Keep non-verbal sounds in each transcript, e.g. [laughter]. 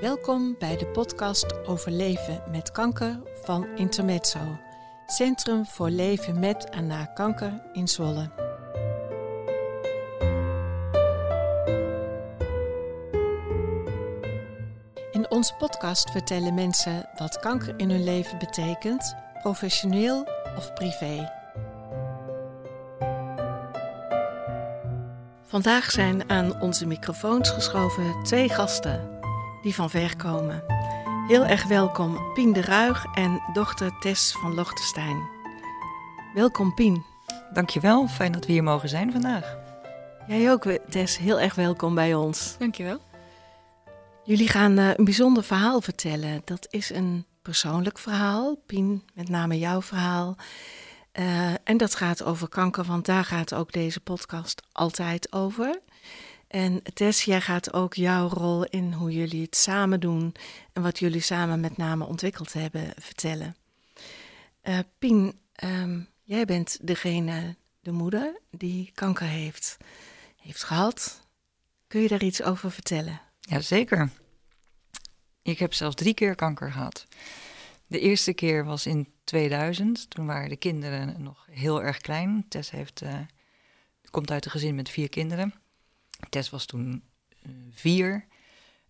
Welkom bij de podcast over leven met kanker van Intermezzo, Centrum voor Leven met en na kanker in Zwolle. In onze podcast vertellen mensen wat kanker in hun leven betekent, professioneel of privé. Vandaag zijn aan onze microfoons geschoven twee gasten die van ver komen. Heel erg welkom Pien de Ruig en dochter Tess van Lochtestein. Welkom Pien. Dankjewel, fijn dat we hier mogen zijn vandaag. Jij ook Tess, heel erg welkom bij ons. Dankjewel. Jullie gaan uh, een bijzonder verhaal vertellen. Dat is een persoonlijk verhaal, Pien, met name jouw verhaal. Uh, en dat gaat over kanker, want daar gaat ook deze podcast altijd over. En Tess, jij gaat ook jouw rol in hoe jullie het samen doen en wat jullie samen met name ontwikkeld hebben vertellen. Uh, Pien, um, jij bent degene, de moeder, die kanker heeft, heeft gehad. Kun je daar iets over vertellen? Jazeker. Ik heb zelfs drie keer kanker gehad. De eerste keer was in 2000. Toen waren de kinderen nog heel erg klein. Tess heeft, uh, komt uit een gezin met vier kinderen. Tess was toen uh, vier.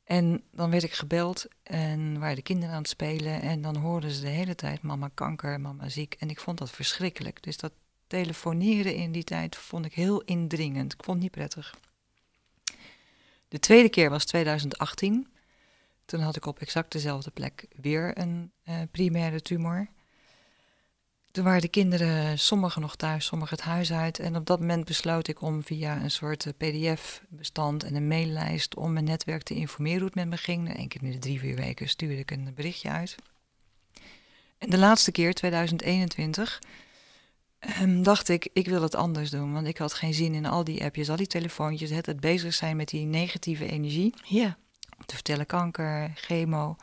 En dan werd ik gebeld en waren de kinderen aan het spelen. En dan hoorden ze de hele tijd mama kanker, mama ziek. En ik vond dat verschrikkelijk. Dus dat telefoneren in die tijd vond ik heel indringend. Ik vond het niet prettig. De tweede keer was 2018. Toen had ik op exact dezelfde plek weer een uh, primaire tumor. Toen waren de kinderen, sommigen nog thuis, sommigen het huis uit. En op dat moment besloot ik om via een soort eh, pdf-bestand en een maillijst... om mijn netwerk te informeren hoe het met me ging. Eén keer in de drie, vier weken stuurde ik een berichtje uit. En de laatste keer, 2021, ehm, dacht ik, ik wil het anders doen. Want ik had geen zin in al die appjes, al die telefoontjes... het, het bezig zijn met die negatieve energie. Ja. Om te vertellen kanker, chemo...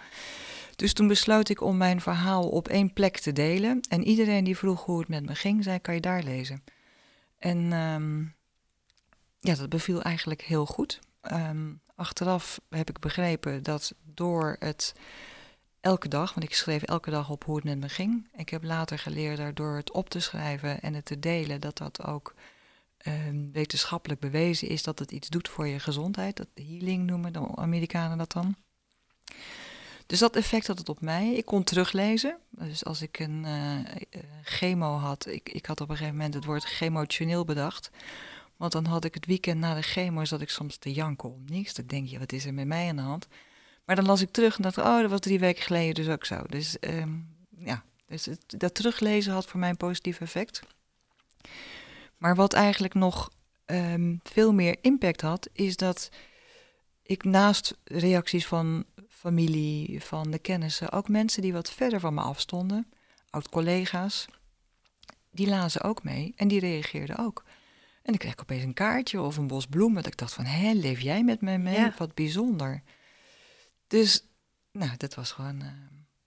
Dus toen besloot ik om mijn verhaal op één plek te delen. En iedereen die vroeg hoe het met me ging, zei: Kan je daar lezen? En um, ja, dat beviel eigenlijk heel goed. Um, achteraf heb ik begrepen dat door het elke dag, want ik schreef elke dag op hoe het met me ging. Ik heb later geleerd daardoor het op te schrijven en het te delen, dat dat ook um, wetenschappelijk bewezen is dat het iets doet voor je gezondheid. Dat healing noemen de Amerikanen dat dan. Dus dat effect had het op mij. Ik kon teruglezen. Dus als ik een uh, chemo had, ik, ik had op een gegeven moment het woord chemotioneel bedacht. Want dan had ik het weekend na de chemo, zat ik soms te janken om niks. Dan denk je, wat is er met mij aan de hand? Maar dan las ik terug en dacht, oh, dat was drie weken geleden dus ook zo. Dus um, ja, dus dat teruglezen had voor mij een positief effect. Maar wat eigenlijk nog um, veel meer impact had, is dat ik naast reacties van familie, van de kennissen, ook mensen die wat verder van me afstonden, oud-collega's, die lazen ook mee en die reageerden ook. En ik kreeg opeens een kaartje of een bos bloemen. Dat ik dacht van, hé, leef jij met me mee? Ja. Wat bijzonder. Dus, nou, dat was gewoon uh,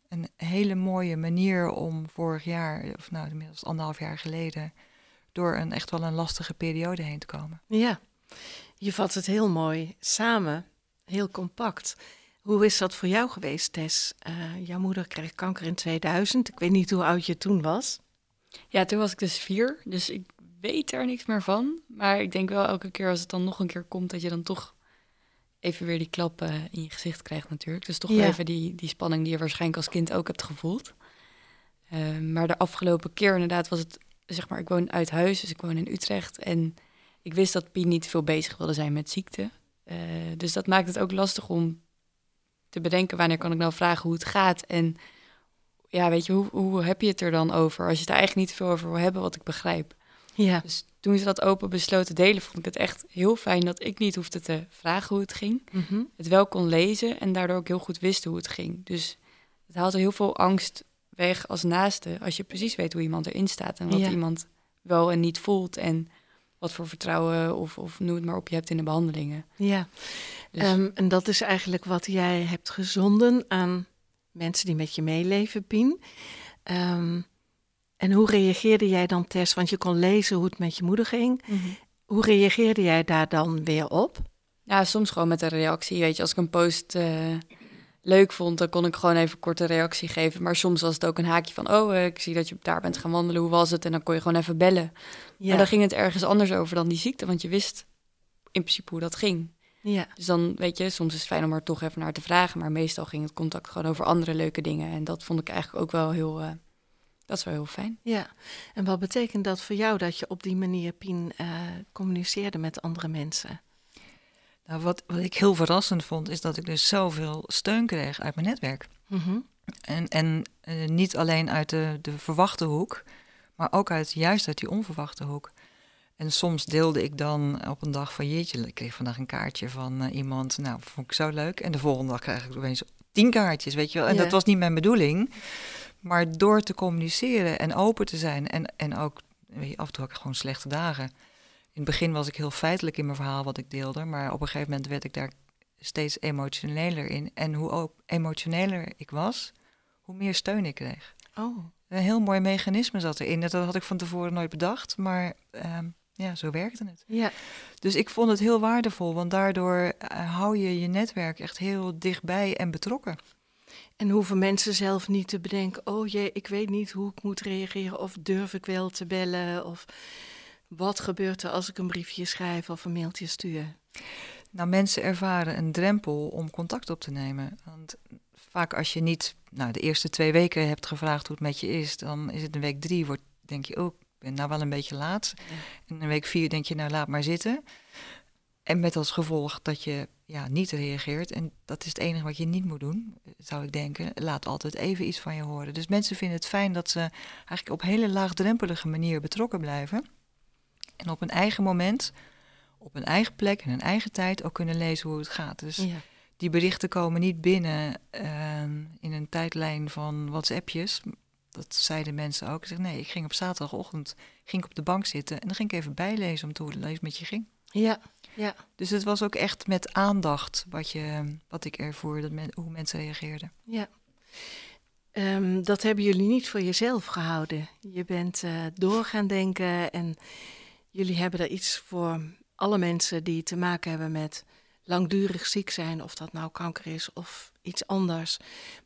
een hele mooie manier om vorig jaar, of nou, inmiddels anderhalf jaar geleden, door een echt wel een lastige periode heen te komen. Ja, je vat het heel mooi samen, heel compact. Hoe is dat voor jou geweest, Tess? Uh, jouw moeder kreeg kanker in 2000. Ik weet niet hoe oud je toen was. Ja, toen was ik dus vier, dus ik weet er niks meer van. Maar ik denk wel elke keer als het dan nog een keer komt, dat je dan toch even weer die klap uh, in je gezicht krijgt natuurlijk. Dus toch ja. even die, die spanning die je waarschijnlijk als kind ook hebt gevoeld. Uh, maar de afgelopen keer inderdaad was het, zeg maar, ik woon uit huis, dus ik woon in Utrecht. En ik wist dat Pien niet veel bezig wilde zijn met ziekte. Uh, dus dat maakt het ook lastig om te bedenken wanneer kan ik nou vragen hoe het gaat. En ja, weet je, hoe, hoe heb je het er dan over als je het er eigenlijk niet veel over wil hebben, wat ik begrijp. Ja. Dus toen ze dat open besloten delen, vond ik het echt heel fijn dat ik niet hoefde te vragen hoe het ging. Mm -hmm. Het wel kon lezen en daardoor ook heel goed wist hoe het ging. Dus het haalt er heel veel angst weg als naaste, als je precies weet hoe iemand erin staat en wat Ja. iemand wel en niet voelt en wat voor vertrouwen of, of noem het maar op je hebt in de behandelingen. Ja, Dus- Ehm, en dat is eigenlijk wat jij hebt gezonden aan mensen die met je meeleven, Pien. Ehm, en hoe reageerde jij dan, Tess? Want je kon lezen hoe het met je moeder ging. Hoe reageerde jij daar dan weer op? Ja, soms gewoon met een reactie. Weet je, als ik een post eh, leuk vond, dan kon ik gewoon even een korte reactie geven. Maar soms was het ook een haakje van, oh, eh, ik zie dat je daar bent gaan wandelen, hoe was het? En dan kon je gewoon even bellen. Ja. En dan ging het ergens anders over dan die ziekte, want je wist in principe hoe dat ging. Ja. Dus dan weet je, soms is het fijn om er toch even naar te vragen, maar meestal ging het contact gewoon over andere leuke dingen. En dat vond ik eigenlijk ook wel heel, uh, dat is wel heel fijn. Ja, en wat betekent dat voor jou dat je op die manier, Pien, uh, communiceerde met andere mensen? Nou, wat, wat ik heel verrassend vond, is dat ik dus zoveel steun kreeg uit mijn netwerk. Mhm. En, en uh, niet alleen uit de, de verwachte hoek, maar ook uit, juist uit die onverwachte hoek. En soms deelde ik dan op een dag van jeetje, ik kreeg vandaag een kaartje van uh, iemand. Nou, vond ik zo leuk. En de volgende dag krijg ik opeens tien kaartjes, weet je wel. En dat was niet mijn bedoeling. Maar door te communiceren en open te zijn en, en ook, weet je, af en toe had ik gewoon slechte dagen. In het begin was ik heel feitelijk in mijn verhaal wat ik deelde, maar op een gegeven moment werd ik daar steeds emotioneler in. En hoe emotioneler ik was, hoe meer steun ik kreeg. Oh. Een heel mooi mechanisme zat erin. Dat had ik van tevoren nooit bedacht, maar um, ja, zo werkte het. Ja. Dus ik vond het heel waardevol, want daardoor uh, hou je je netwerk echt heel dichtbij en betrokken. En hoeven mensen zelf niet te bedenken: oh jee, ik weet niet hoe ik moet reageren, of durf ik wel te bellen, of wat gebeurt er als ik een briefje schrijf of een mailtje stuur? Nou, mensen ervaren een drempel om contact op te nemen. Want vaak als je niet nou, de eerste twee weken hebt gevraagd hoe het met je is, dan is het een week drie, wordt, denk je, oh, ben nou wel een beetje laat. En in week vier denk je, nou laat maar zitten. En met als gevolg dat je ja, niet reageert. En dat is het enige wat je niet moet doen, zou ik denken. Laat altijd even iets van je horen. Dus mensen vinden het fijn dat ze eigenlijk op hele laagdrempelige manier betrokken blijven. En op een eigen moment, op een eigen plek en een eigen tijd ook kunnen lezen hoe het gaat. Dus ja. Die berichten komen niet binnen uh, in een tijdlijn van WhatsAppjes dat zeiden mensen ook. Ik zeg, nee, ik ging op zaterdagochtend ging ik op de bank zitten en dan ging ik even bijlezen om te hoe het met je ging. Ja, ja. Dus het was ook echt met aandacht wat, je, wat ik ervoor, dat men, hoe mensen reageerden. Ja. Um, dat hebben jullie niet voor jezelf gehouden. Je bent uh, door gaan denken en jullie hebben er iets voor alle mensen die te maken hebben met langdurig ziek zijn, of dat nou kanker is of iets anders,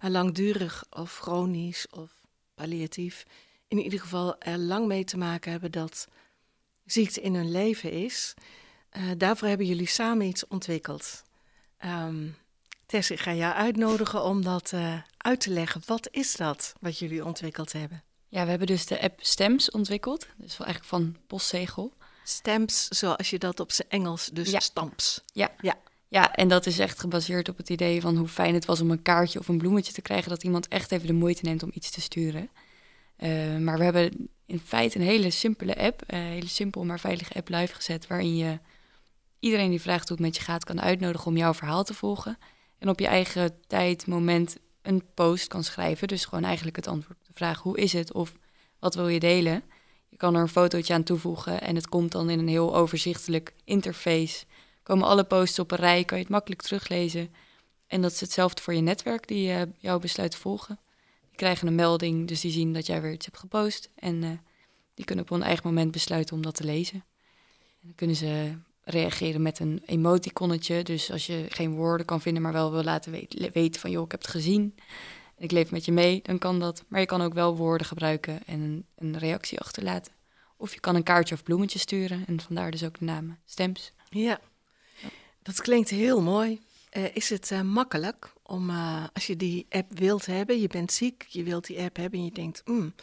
maar langdurig of chronisch of palliatief, in ieder geval er lang mee te maken hebben dat ziekte in hun leven is. Uh, daarvoor hebben jullie samen iets ontwikkeld. Um, Tess, ik ga jou uitnodigen om dat uh, uit te leggen. Wat is dat wat jullie ontwikkeld hebben? Ja, we hebben dus de app Stems ontwikkeld. Dus wel eigenlijk van postzegel. Stems, zoals je dat op zijn Engels, dus ja. stamps. Ja. ja. Ja, en dat is echt gebaseerd op het idee van hoe fijn het was om een kaartje of een bloemetje te krijgen. Dat iemand echt even de moeite neemt om iets te sturen. Uh, maar we hebben in feite een hele simpele app, een hele simpel maar veilige app live gezet. Waarin je iedereen die vraagt hoe het met je gaat kan uitnodigen om jouw verhaal te volgen. En op je eigen tijd, moment een post kan schrijven. Dus gewoon eigenlijk het antwoord op de vraag hoe is het of wat wil je delen. Je kan er een fotootje aan toevoegen en het komt dan in een heel overzichtelijk interface komen alle posts op een rij, kan je het makkelijk teruglezen. En dat is hetzelfde voor je netwerk die uh, jouw besluit volgen. Die krijgen een melding, dus die zien dat jij weer iets hebt gepost. En uh, die kunnen op een eigen moment besluiten om dat te lezen. En dan kunnen ze reageren met een emoticonnetje. Dus als je geen woorden kan vinden, maar wel wil laten weten, van... joh, ik heb het gezien en ik leef met je mee, dan kan dat. Maar je kan ook wel woorden gebruiken en een, reactie achterlaten. Of je kan een kaartje of bloemetje sturen. En vandaar dus ook de naam Stems. Ja, dat klinkt heel mooi. Uh, is het uh, makkelijk om, uh, als je die app wilt hebben, je bent ziek, je wilt die app hebben en je denkt, mm,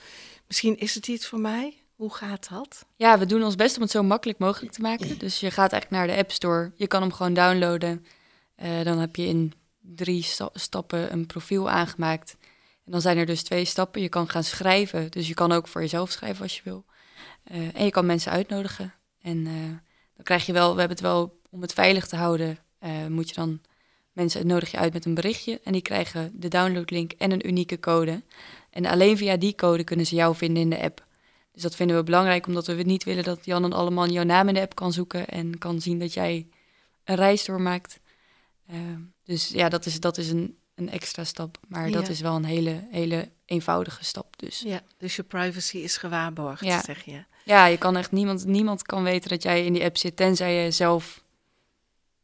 misschien is het iets voor mij. Hoe gaat dat? Ja, we doen ons best om het zo makkelijk mogelijk te maken. Dus je gaat eigenlijk naar de App Store, je kan hem gewoon downloaden. dan heb je in drie sta stappen een profiel aangemaakt. En dan zijn er dus twee stappen. Je kan gaan schrijven, dus je kan ook voor jezelf schrijven als je wil. en je kan mensen uitnodigen. En dan krijg je wel, we hebben het wel om het veilig te houden, uh, moet je dan mensen nodig je uit met een berichtje en die krijgen de downloadlink en een unieke code. En alleen via die code kunnen ze jou vinden in de app. Dus dat vinden we belangrijk, omdat we niet willen dat Jan en Alleman jouw naam in de app kan zoeken en kan zien dat jij een reis doormaakt. Uh, dus ja, dat is, dat is een, een extra stap. Maar dat is wel een hele, hele eenvoudige stap. Dus. Ja, dus je privacy is gewaarborgd, ja. zeg je. Ja, je kan echt niemand, niemand kan weten dat jij in die app zit, tenzij je zelf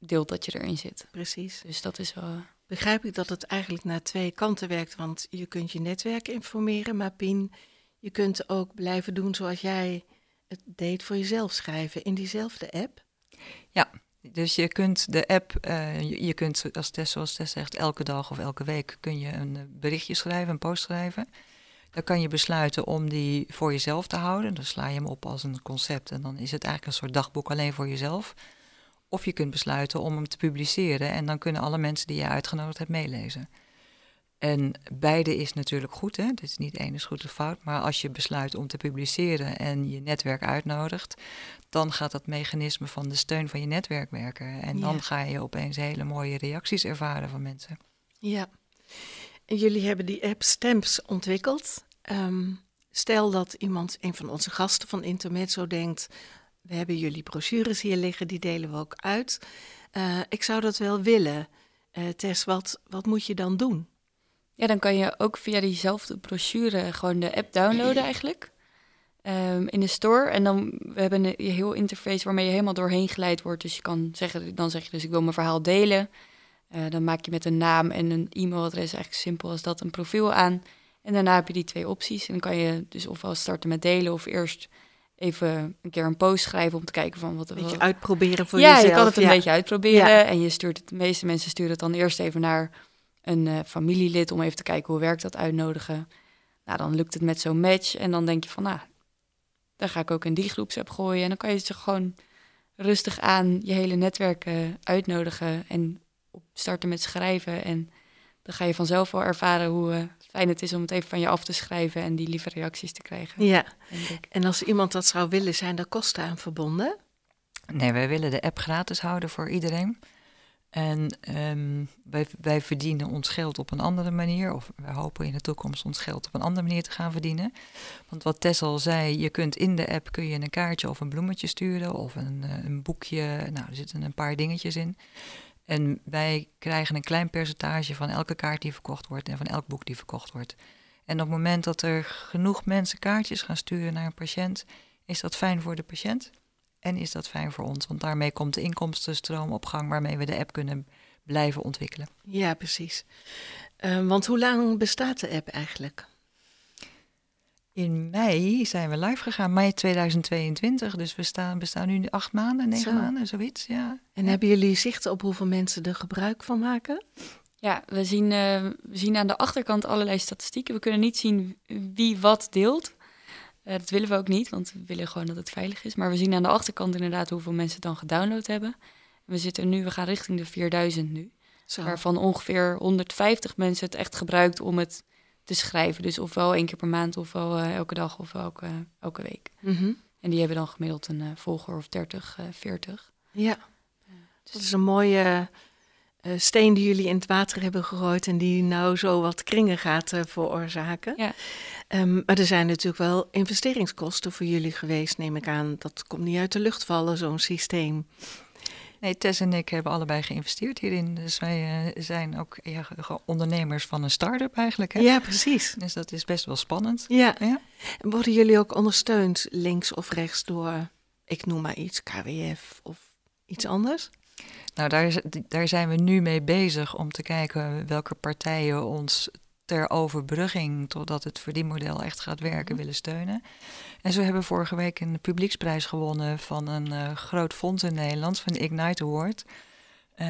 deelt dat je erin zit. Precies. Dus dat is wel. begrijp ik dat het eigenlijk naar twee kanten werkt. Want je kunt je netwerk informeren, maar Pien, je kunt ook blijven doen zoals jij het deed voor jezelf schrijven in diezelfde app. Ja, dus je kunt de app, uh, je, je, kunt, als Tess, zoals Tess zegt, elke dag of elke week kun je een berichtje schrijven, een post schrijven. Dan kan je besluiten om die voor jezelf te houden. Dan sla je hem op als een concept en dan is het eigenlijk een soort dagboek alleen voor jezelf. Of je kunt besluiten om hem te publiceren en dan kunnen alle mensen die je uitgenodigd hebt meelezen. En beide is natuurlijk goed, hè? Is niet één is goed of fout. Maar als je besluit om te publiceren en je netwerk uitnodigt, dan gaat dat mechanisme van de steun van je netwerk werken. En dan ga je opeens hele mooie reacties ervaren van mensen. Ja. En jullie hebben die app Stamps ontwikkeld. Ehm, stel dat iemand, een van onze gasten van Intermezzo, denkt: We hebben jullie brochures hier liggen, die delen we ook uit. Uh, ik zou dat wel willen. Uh, Tess, wat, wat moet je dan doen? Ja, dan kan je ook via diezelfde brochure gewoon de app downloaden eigenlijk. Um, in de store. En dan we hebben een heel interface waarmee je helemaal doorheen geleid wordt. Dus je kan zeggen, dan zeg je dus ik wil mijn verhaal delen. Uh, dan maak je met een naam en een e-mailadres eigenlijk simpel als dat een profiel aan. En daarna heb je die twee opties. En dan kan je dus ofwel starten met delen of eerst even een keer een post schrijven om te kijken van wat... Een beetje uitproberen voor ja, jezelf. Ja, je kan het een beetje uitproberen. En je stuurt het, de meeste mensen sturen het dan eerst even naar een uh, familielid om even te kijken hoe werkt dat uitnodigen. Nou, dan lukt het met zo'n match en dan denk je van, nou, dan ga ik ook in die groepsapp gooien. En dan kan je ze gewoon rustig aan je hele netwerk uh, uitnodigen en starten met schrijven. En dan ga je vanzelf wel ervaren hoe uh, fijn het is om het even van je af te schrijven en die lieve reacties te krijgen. Ja, en als iemand dat zou willen, zijn er kosten aan verbonden? Nee, wij willen de app gratis houden voor iedereen. En um, wij, wij, verdienen ons geld op een andere manier, of wij hopen in de toekomst ons geld op een andere manier te gaan verdienen. Want wat Tess al zei, je kunt in de app kun je een kaartje of een bloemetje sturen of een, eh, een boekje. Nou, er zitten een paar dingetjes in. En wij krijgen een klein percentage van elke kaart die verkocht wordt en van elk boek die verkocht wordt. En op het moment dat er genoeg mensen kaartjes gaan sturen naar een patiënt, is dat fijn voor de patiënt. En is dat fijn voor ons? Want daarmee komt de inkomstenstroom op gang waarmee we de app kunnen blijven ontwikkelen. Ja, precies. Uh, want hoe lang bestaat de app eigenlijk? In mei zijn we live gegaan, mei 2022. Dus we staan, bestaan nu acht maanden, negen maanden, zoiets. Ja. En hebben jullie zicht op hoeveel mensen er gebruik van maken? Ja, we zien, uh, we zien aan de achterkant allerlei statistieken. We kunnen niet zien wie wat deelt. Uh, dat willen we ook niet, want we willen gewoon dat het veilig is. Maar we zien aan de achterkant inderdaad hoeveel mensen het dan gedownload hebben. We zitten nu, we gaan richting de 4000 nu. Zo. Waarvan ongeveer 150 mensen het echt gebruikt om het te schrijven. Dus ofwel één keer per maand, ofwel uh, elke dag, ofwel elke, elke week. Mm -hmm. En die hebben dan gemiddeld een uh, volger of 30, 40. Ja, dus dat is een mooie steen die jullie in het water hebben gegooid en die nou zo wat kringen gaat veroorzaken. Ja. Um, maar er zijn natuurlijk wel investeringskosten voor jullie geweest, neem ik aan. Dat komt niet uit de lucht vallen, zo'n systeem. Nee, Tess en ik hebben allebei geïnvesteerd hierin. Dus wij uh, zijn ook ja, ondernemers van een start-up eigenlijk. Hè? Ja, precies. Dus dat is best wel spannend. Ja. ja. En worden jullie ook ondersteund links of rechts door, ik noem maar iets, KWF of iets anders? Nou, daar, daar zijn we nu mee bezig om te kijken welke partijen ons ter overbrugging totdat het verdienmodel echt gaat werken willen steunen. En zo hebben we vorige week een publieksprijs gewonnen van een uh, groot fonds in Nederland, van de Ignite Award. Uh,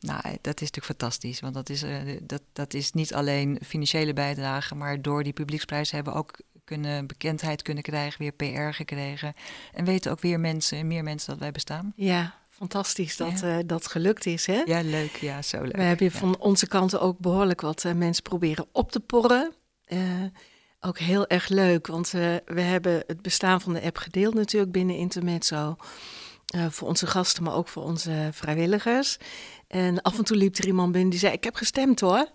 nou, dat is natuurlijk fantastisch, want dat is, uh, dat, dat is niet alleen financiële bijdrage, maar door die publieksprijs hebben we ook kunnen, bekendheid kunnen krijgen, weer PR gekregen. En weten ook weer mensen, meer mensen dat wij bestaan. Ja, fantastisch dat ja. uh, dat gelukt is. Hè? Ja, leuk. Ja, zo leuk. We hebben ja. van onze kant ook behoorlijk wat uh, mensen proberen op te porren. Uh, ook heel erg leuk, want we hebben het bestaan van de app gedeeld natuurlijk binnen Intermezzo. voor onze gasten, maar ook voor onze vrijwilligers. En af en toe liep er iemand binnen die zei: Ik heb gestemd hoor.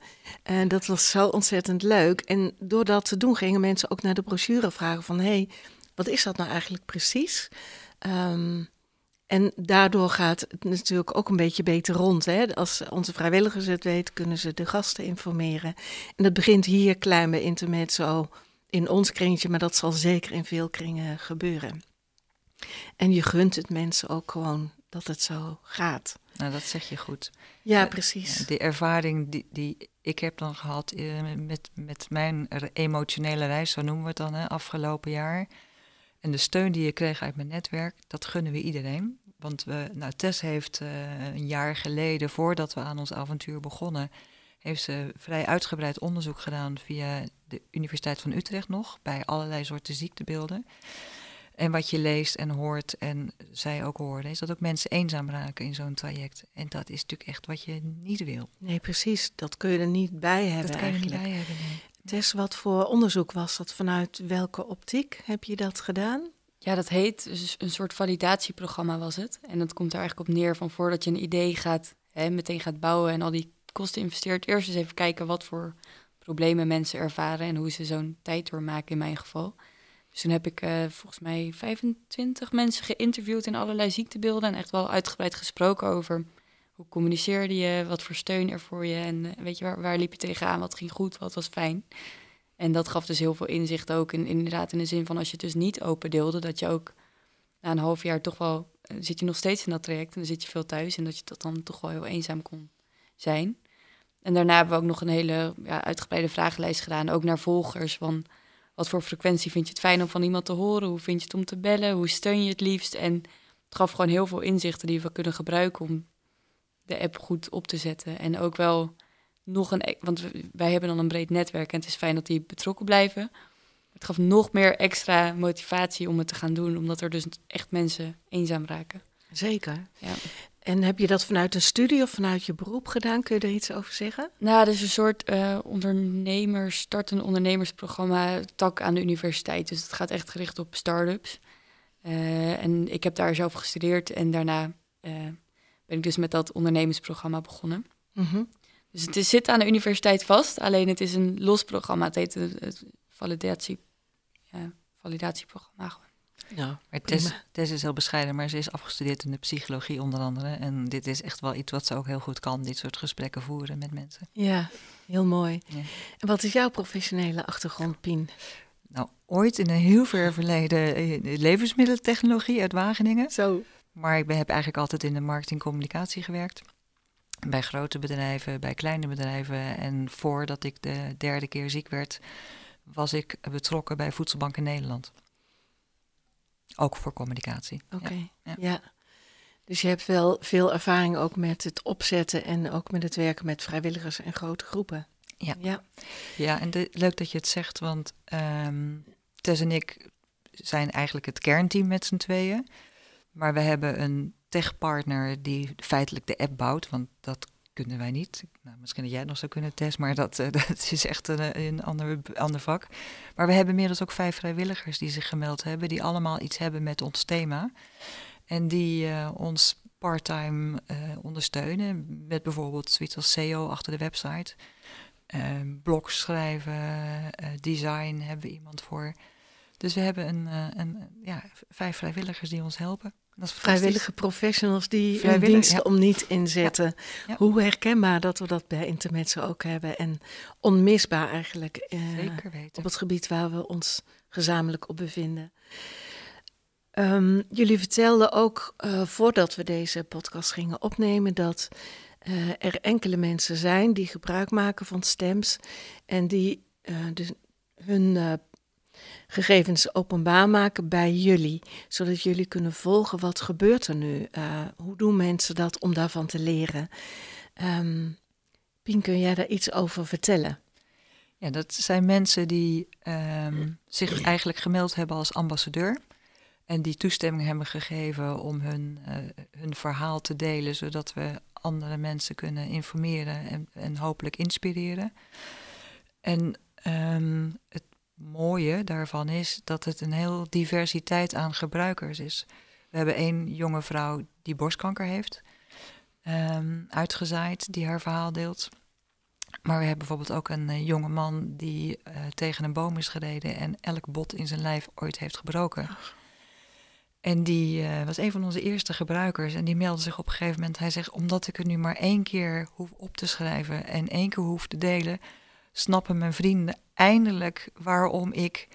En dat was zo ontzettend leuk. En door dat te doen gingen mensen ook naar de brochure vragen: van... hé, hey, wat is dat nou eigenlijk precies? Um, en daardoor gaat het natuurlijk ook een beetje beter rond. Hè? Als onze vrijwilligers het weten, kunnen ze de gasten informeren. En dat begint hier klein bij Intermezzo in ons kringetje, maar dat zal zeker in veel kringen gebeuren. En je gunt het mensen ook gewoon dat het zo gaat. Nou, dat zeg je goed. Ja, precies. De ervaring die, die ik heb dan gehad met, met mijn emotionele reis, zo noemen we het dan, hè, afgelopen jaar. En de steun die je kreeg uit mijn netwerk, dat gunnen we iedereen. Want we, nou, Tess heeft een jaar geleden, voordat we aan ons avontuur begonnen, heeft ze vrij uitgebreid onderzoek gedaan via de Universiteit van Utrecht nog, bij allerlei soorten ziektebeelden. En wat je leest en hoort, en zij ook hoorden, is dat ook mensen eenzaam raken in zo'n traject. En dat is natuurlijk echt wat je niet wil. Nee, precies. Dat kun je er niet bij hebben. Dat kan je er niet bij hebben. Tess, wat voor onderzoek was dat? Vanuit welke optiek heb je dat gedaan? Ja, dat heet dus een soort validatieprogramma was het. En dat komt er eigenlijk op neer van voordat je een idee gaat, hè, meteen gaat bouwen en al die kosten investeert. Eerst eens even kijken wat voor problemen mensen ervaren en hoe ze zo'n tijd doormaken in mijn geval. Dus toen heb ik uh, volgens mij 25 mensen geïnterviewd in allerlei ziektebeelden en echt wel uitgebreid gesproken over hoe communiceerde je, wat voor steun er voor je en uh, weet je waar, waar liep je tegenaan, wat ging goed, wat was fijn. En dat gaf dus heel veel inzicht ook in, inderdaad in de zin van als je het dus niet open deelde, dat je ook na een half jaar toch wel, uh, zit je nog steeds in dat traject en dan zit je veel thuis en dat je dat dan toch wel heel eenzaam kon zijn. En daarna hebben we ook nog een hele ja, uitgebreide vragenlijst gedaan, ook naar volgers. Van wat voor frequentie vind je het fijn om van iemand te horen? Hoe vind je het om te bellen? Hoe steun je het liefst? En het gaf gewoon heel veel inzichten die we kunnen gebruiken om de app goed op te zetten. En ook wel nog een, e-, want wij hebben dan een breed netwerk en het is fijn dat die betrokken blijven. Het gaf nog meer extra motivatie om het te gaan doen, omdat er dus echt mensen eenzaam raken. Zeker. Ja. En heb je dat vanuit een studie of vanuit je beroep gedaan? Kun je er iets over zeggen? Nou, dat is een soort uh, ondernemers, startende ondernemersprogramma, tak aan de universiteit. Dus het gaat echt gericht op start-ups. Uh, en ik heb daar zelf gestudeerd en daarna uh, ben ik dus met dat ondernemersprogramma begonnen. Mm -hmm. Dus het is, zit aan de universiteit vast, alleen het is een los programma. Het heet het, validatie, ja, validatieprogramma. Ja, maar Tess, Tess, is heel bescheiden, maar ze is afgestudeerd in de psychologie onder andere. En dit is echt wel iets wat ze ook heel goed kan, dit soort gesprekken voeren met mensen. Ja, heel mooi. Ja. En wat is jouw professionele achtergrond, Pien? Nou, ooit in een heel ver verleden eh, levensmiddeltechnologie uit Wageningen. Zo. Maar ik ben, heb eigenlijk altijd in de marketing communicatie gewerkt. Bij grote bedrijven, bij kleine bedrijven. En voordat ik de derde keer ziek werd, was ik betrokken bij Voedselbank in Nederland. Ook voor communicatie. Oké, ja. ja. Dus je hebt wel veel ervaring ook met het opzetten en ook met het werken met vrijwilligers en grote groepen. Ja, ja. ja en de, leuk dat je het zegt, want um, Tess en ik zijn eigenlijk het kernteam met z'n tweeën. Maar we hebben een techpartner die feitelijk de app bouwt, want dat kunnen wij niet. Nou, misschien dat jij nog zou kunnen, Tess, maar dat, uh, [laughs] dat is echt een, een ander, ander vak. Maar we hebben inmiddels ook vijf vrijwilligers die zich gemeld hebben, die allemaal iets hebben met ons thema. En die uh, ons parttime ondersteunen met bijvoorbeeld zoiets als SEO achter de website. blogs schrijven, design hebben we iemand voor. Dus we hebben een, een, ja, vijf vrijwilligers die ons helpen. Dat vrijwillige professionals die hun diensten om niet inzetten. Hoe herkenbaar dat we dat bij Intermezzo ook hebben. En onmisbaar eigenlijk eh, op het gebied waar we ons gezamenlijk op bevinden. Um, jullie vertelden ook uh, voordat we deze podcast gingen opnemen dat uh, er enkele mensen zijn die gebruik maken van stems en die uh, dus hun gegevens openbaar maken bij jullie, zodat jullie kunnen volgen wat gebeurt er nu. Uh, hoe doen mensen dat om daarvan te leren? Um, Pien, kun jij daar iets over vertellen? Ja, dat zijn mensen die um, zich eigenlijk gemeld hebben als ambassadeur. En die toestemming hebben gegeven om hun, uh, hun verhaal te delen, zodat we andere mensen kunnen informeren en, en hopelijk inspireren. En um, het mooie daarvan is dat het een heel diversiteit aan gebruikers is. We hebben één jonge vrouw die borstkanker heeft, um, uitgezaaid, die haar verhaal deelt. Maar we hebben bijvoorbeeld ook een uh, jonge man die uh, tegen een boom is gereden en elk bot in zijn lijf ooit heeft gebroken. En die uh, was een van onze eerste gebruikers en die meldde zich op een gegeven moment. Hij zegt, omdat ik het nu maar één keer hoef op te schrijven en één keer hoef te delen, snappen mijn vrienden eindelijk waarom ik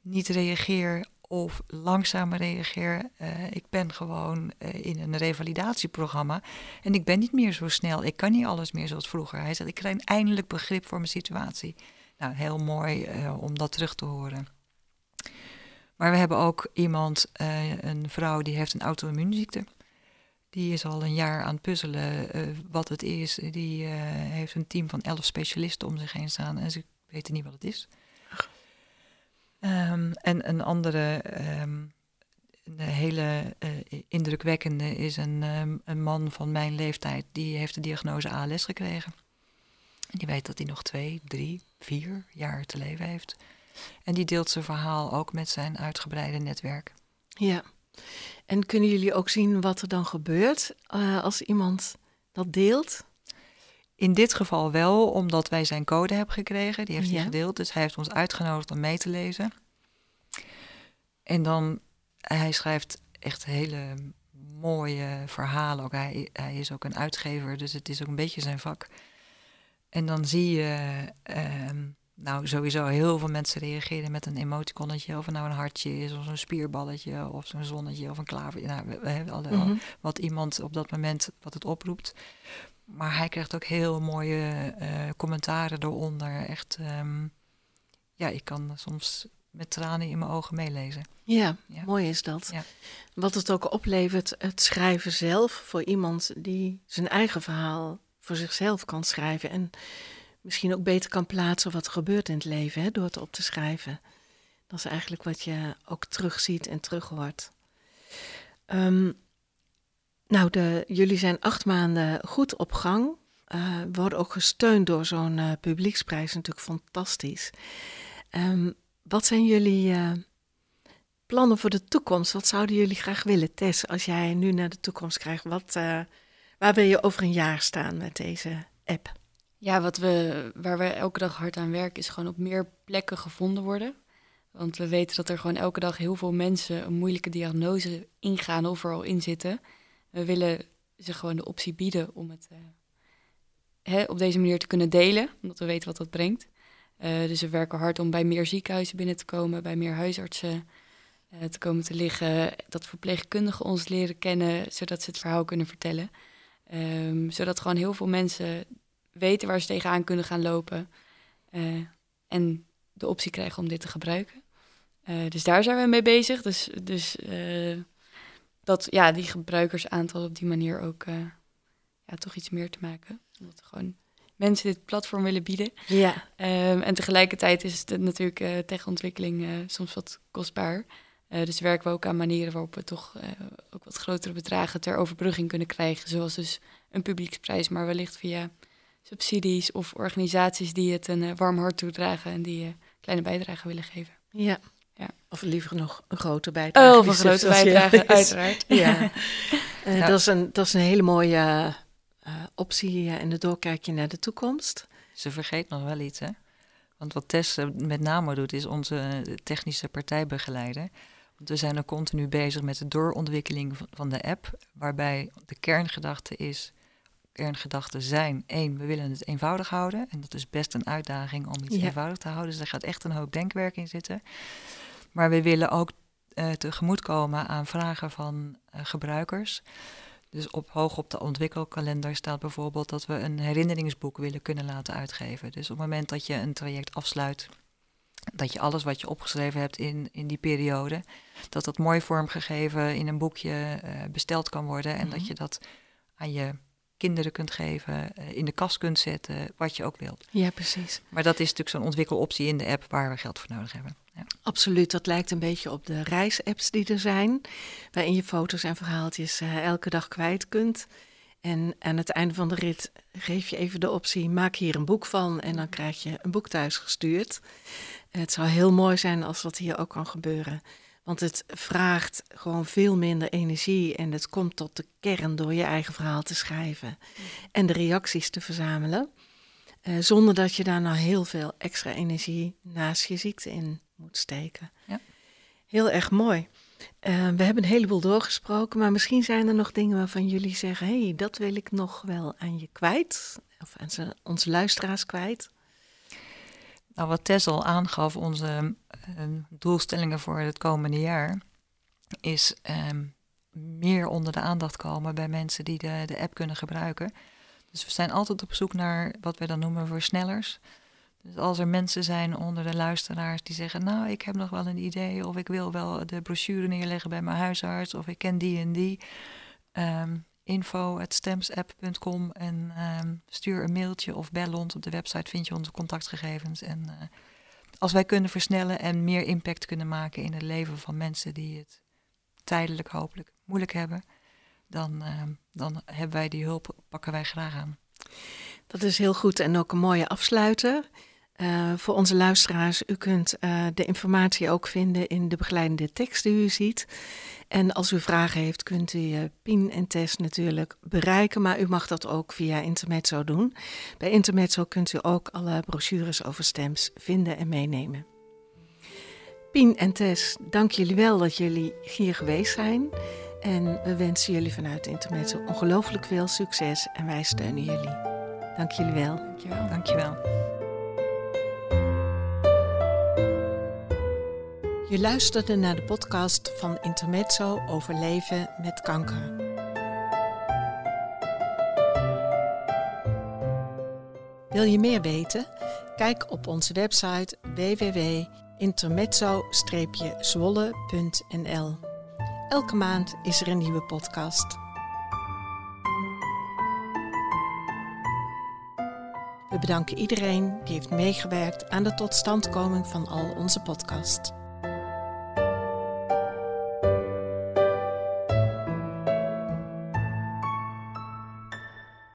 niet reageer of langzamer reageer. Eh, ik ben gewoon eh, in een revalidatieprogramma en ik ben niet meer zo snel. Ik kan niet alles meer zoals vroeger. Hij zegt, ik krijg eindelijk begrip voor mijn situatie. Nou, heel mooi uh, om dat terug te horen. Maar we hebben ook iemand, een vrouw die heeft een auto-immuunziekte. Die is al een jaar aan het puzzelen wat het is. Die heeft een team van elf specialisten om zich heen staan en ze weten niet wat het is. Um, en een andere, um, een hele uh, indrukwekkende, is een, um, een man van mijn leeftijd. Die heeft de diagnose ALS gekregen. En die weet dat hij nog twee, drie, vier jaar te leven heeft. En die deelt zijn verhaal ook met zijn uitgebreide netwerk. Ja. En kunnen jullie ook zien wat er dan gebeurt uh, als iemand dat deelt? In dit geval wel, omdat wij zijn code hebben gekregen. Die heeft hij gedeeld. Dus hij heeft ons uitgenodigd om mee te lezen. En dan, hij schrijft echt hele mooie verhalen. Ook hij, hij is ook een uitgever, dus het is ook een beetje zijn vak. En dan zie je, uh, nou sowieso heel veel mensen reageren met een emoticonnetje. Of het nou een hartje is, of zo'n spierballetje, of zo'n zonnetje, of een klaver. Nou, we, hebben alle, mhm. wat iemand op dat moment, wat het oproept. Maar hij krijgt ook heel mooie uh, commentaren eronder. Echt, um, ja, ik kan soms met tranen in mijn ogen meelezen. Ja, mooi is dat. Ja. Wat het ook oplevert, het schrijven zelf voor iemand die zijn eigen verhaal voor zichzelf kan schrijven. En misschien ook beter kan plaatsen wat er gebeurt in het leven hè, door het op te schrijven. Dat is eigenlijk wat je ook terugziet en terughoort. Um, nou, de, jullie zijn acht maanden goed op gang. Uh, worden ook gesteund door zo'n uh, publieksprijs, natuurlijk fantastisch. Um, wat zijn jullie uh, plannen voor de toekomst? Wat zouden jullie graag willen, Tess, als jij nu naar de toekomst krijgt? Wat, waar wil je over een jaar staan met deze app? Ja, wat we, waar we elke dag hard aan werken, is gewoon op meer plekken gevonden worden. Want we weten dat er gewoon elke dag heel veel mensen een moeilijke diagnose ingaan of er al in zitten we willen ze gewoon de optie bieden om het uh, hè, op deze manier te kunnen delen, omdat we weten wat dat brengt. Uh, dus we werken hard om bij meer ziekenhuizen binnen te komen, bij meer huisartsen uh, te komen te liggen. Dat verpleegkundigen ons leren kennen, zodat ze het verhaal kunnen vertellen. Um, zodat gewoon heel veel mensen weten waar ze tegenaan kunnen gaan lopen. en de optie krijgen om dit te gebruiken. dus daar zijn we mee bezig. Dus, dus dat ja, die gebruikersaantal op die manier ook ja, toch iets meer te maken. Omdat gewoon mensen dit platform willen bieden. Ja. Um, en tegelijkertijd is het natuurlijk tegen ontwikkeling uh, soms wat kostbaar. dus werken we ook aan manieren waarop we toch ook wat grotere bedragen ter overbrugging kunnen krijgen. Zoals dus een publieksprijs, maar wellicht via subsidies of organisaties die het een warm hart toedragen en die kleine bijdrage willen geven. Ja. Ja. Of liever nog een grote bijdrage. Oh, of een grote bijdrage, uiteraard. ja. [laughs] Uh, dat, is een, dat is een hele mooie uh, optie en de doorkijkje naar de toekomst. Ze vergeet nog wel iets, hè? Want wat Tess met name doet, is onze technische partijbegeleider. Want we zijn er continu bezig met de doorontwikkeling van de app, waarbij de kerngedachte is, kerngedachten zijn, één, we willen het eenvoudig houden. En dat is best een uitdaging om iets eenvoudig te houden. Dus er gaat echt een hoop denkwerk in zitten. Maar we willen ook uh, tegemoetkomen aan vragen van uh, gebruikers. Dus op, hoog op de ontwikkelkalender staat bijvoorbeeld dat we een herinneringsboek willen kunnen laten uitgeven. Dus op het moment dat je een traject afsluit, dat je alles wat je opgeschreven hebt in, in die periode, dat dat mooi vormgegeven in een boekje uh, besteld kan worden. En dat mhm. je dat aan je kinderen kunt geven, in de kast kunt zetten, wat je ook wilt. Ja, precies. Maar dat is natuurlijk zo'n ontwikkeloptie in de app waar we geld voor nodig hebben. Absoluut, dat lijkt een beetje op de reisapps die er zijn, waarin je foto's en verhaaltjes uh, elke dag kwijt kunt. En aan het einde van de rit geef je even de optie: maak hier een boek van. En dan krijg je een boek thuis gestuurd. het zou heel mooi zijn als dat hier ook kan gebeuren. Want het vraagt gewoon veel minder energie en het komt tot de kern door je eigen verhaal te schrijven en de reacties te verzamelen. Uh, zonder dat je daar nou heel veel extra energie naast je ziekte in moet steken. Ja. Heel erg mooi. Uh, we hebben een heleboel doorgesproken, maar misschien zijn er nog dingen waarvan jullie zeggen: hé, hey, dat wil ik nog wel aan je kwijt, of aan onze luisteraars kwijt. Nou, wat Tess al aangaf, onze doelstellingen voor het komende jaar, is ehm, meer onder de aandacht komen bij mensen die de, de app kunnen gebruiken. Dus we zijn altijd op zoek naar wat wij dan noemen versnellers. Dus als er mensen zijn onder de luisteraars die zeggen, nou, ik heb nog wel een idee, of ik wil wel de brochure neerleggen bij mijn huisarts, of ik ken die en die. Um, info.stemsapp.com en ehm, stuur een mailtje of bel ons. Op de website vind je onze contactgegevens. En uh, als wij kunnen versnellen en meer impact kunnen maken in het leven van mensen die het tijdelijk hopelijk moeilijk hebben, dan, ehm, dan hebben wij die hulp, pakken wij graag aan. Dat is heel goed en ook een mooie afsluiter. Uh, voor onze luisteraars, u kunt uh, de informatie ook vinden in de begeleidende tekst die u ziet. En als u vragen heeft, kunt u uh, Pien en Tess natuurlijk bereiken, maar u mag dat ook via Intermezzo doen. Bij Intermezzo kunt u ook alle brochures over stems vinden en meenemen. Pien en Tess, dank jullie wel dat jullie hier geweest zijn. En we wensen jullie vanuit Intermezzo ongelooflijk veel succes en wij steunen jullie. Dank jullie wel. Dankjewel. Dankjewel. Je luisterde naar de podcast van Intermezzo over leven met kanker. Wil je meer weten? Kijk op onze website www.intermezzo-zwolle.nl. Elke maand is er een nieuwe podcast. We bedanken iedereen die heeft meegewerkt aan de totstandkoming van al onze podcasts.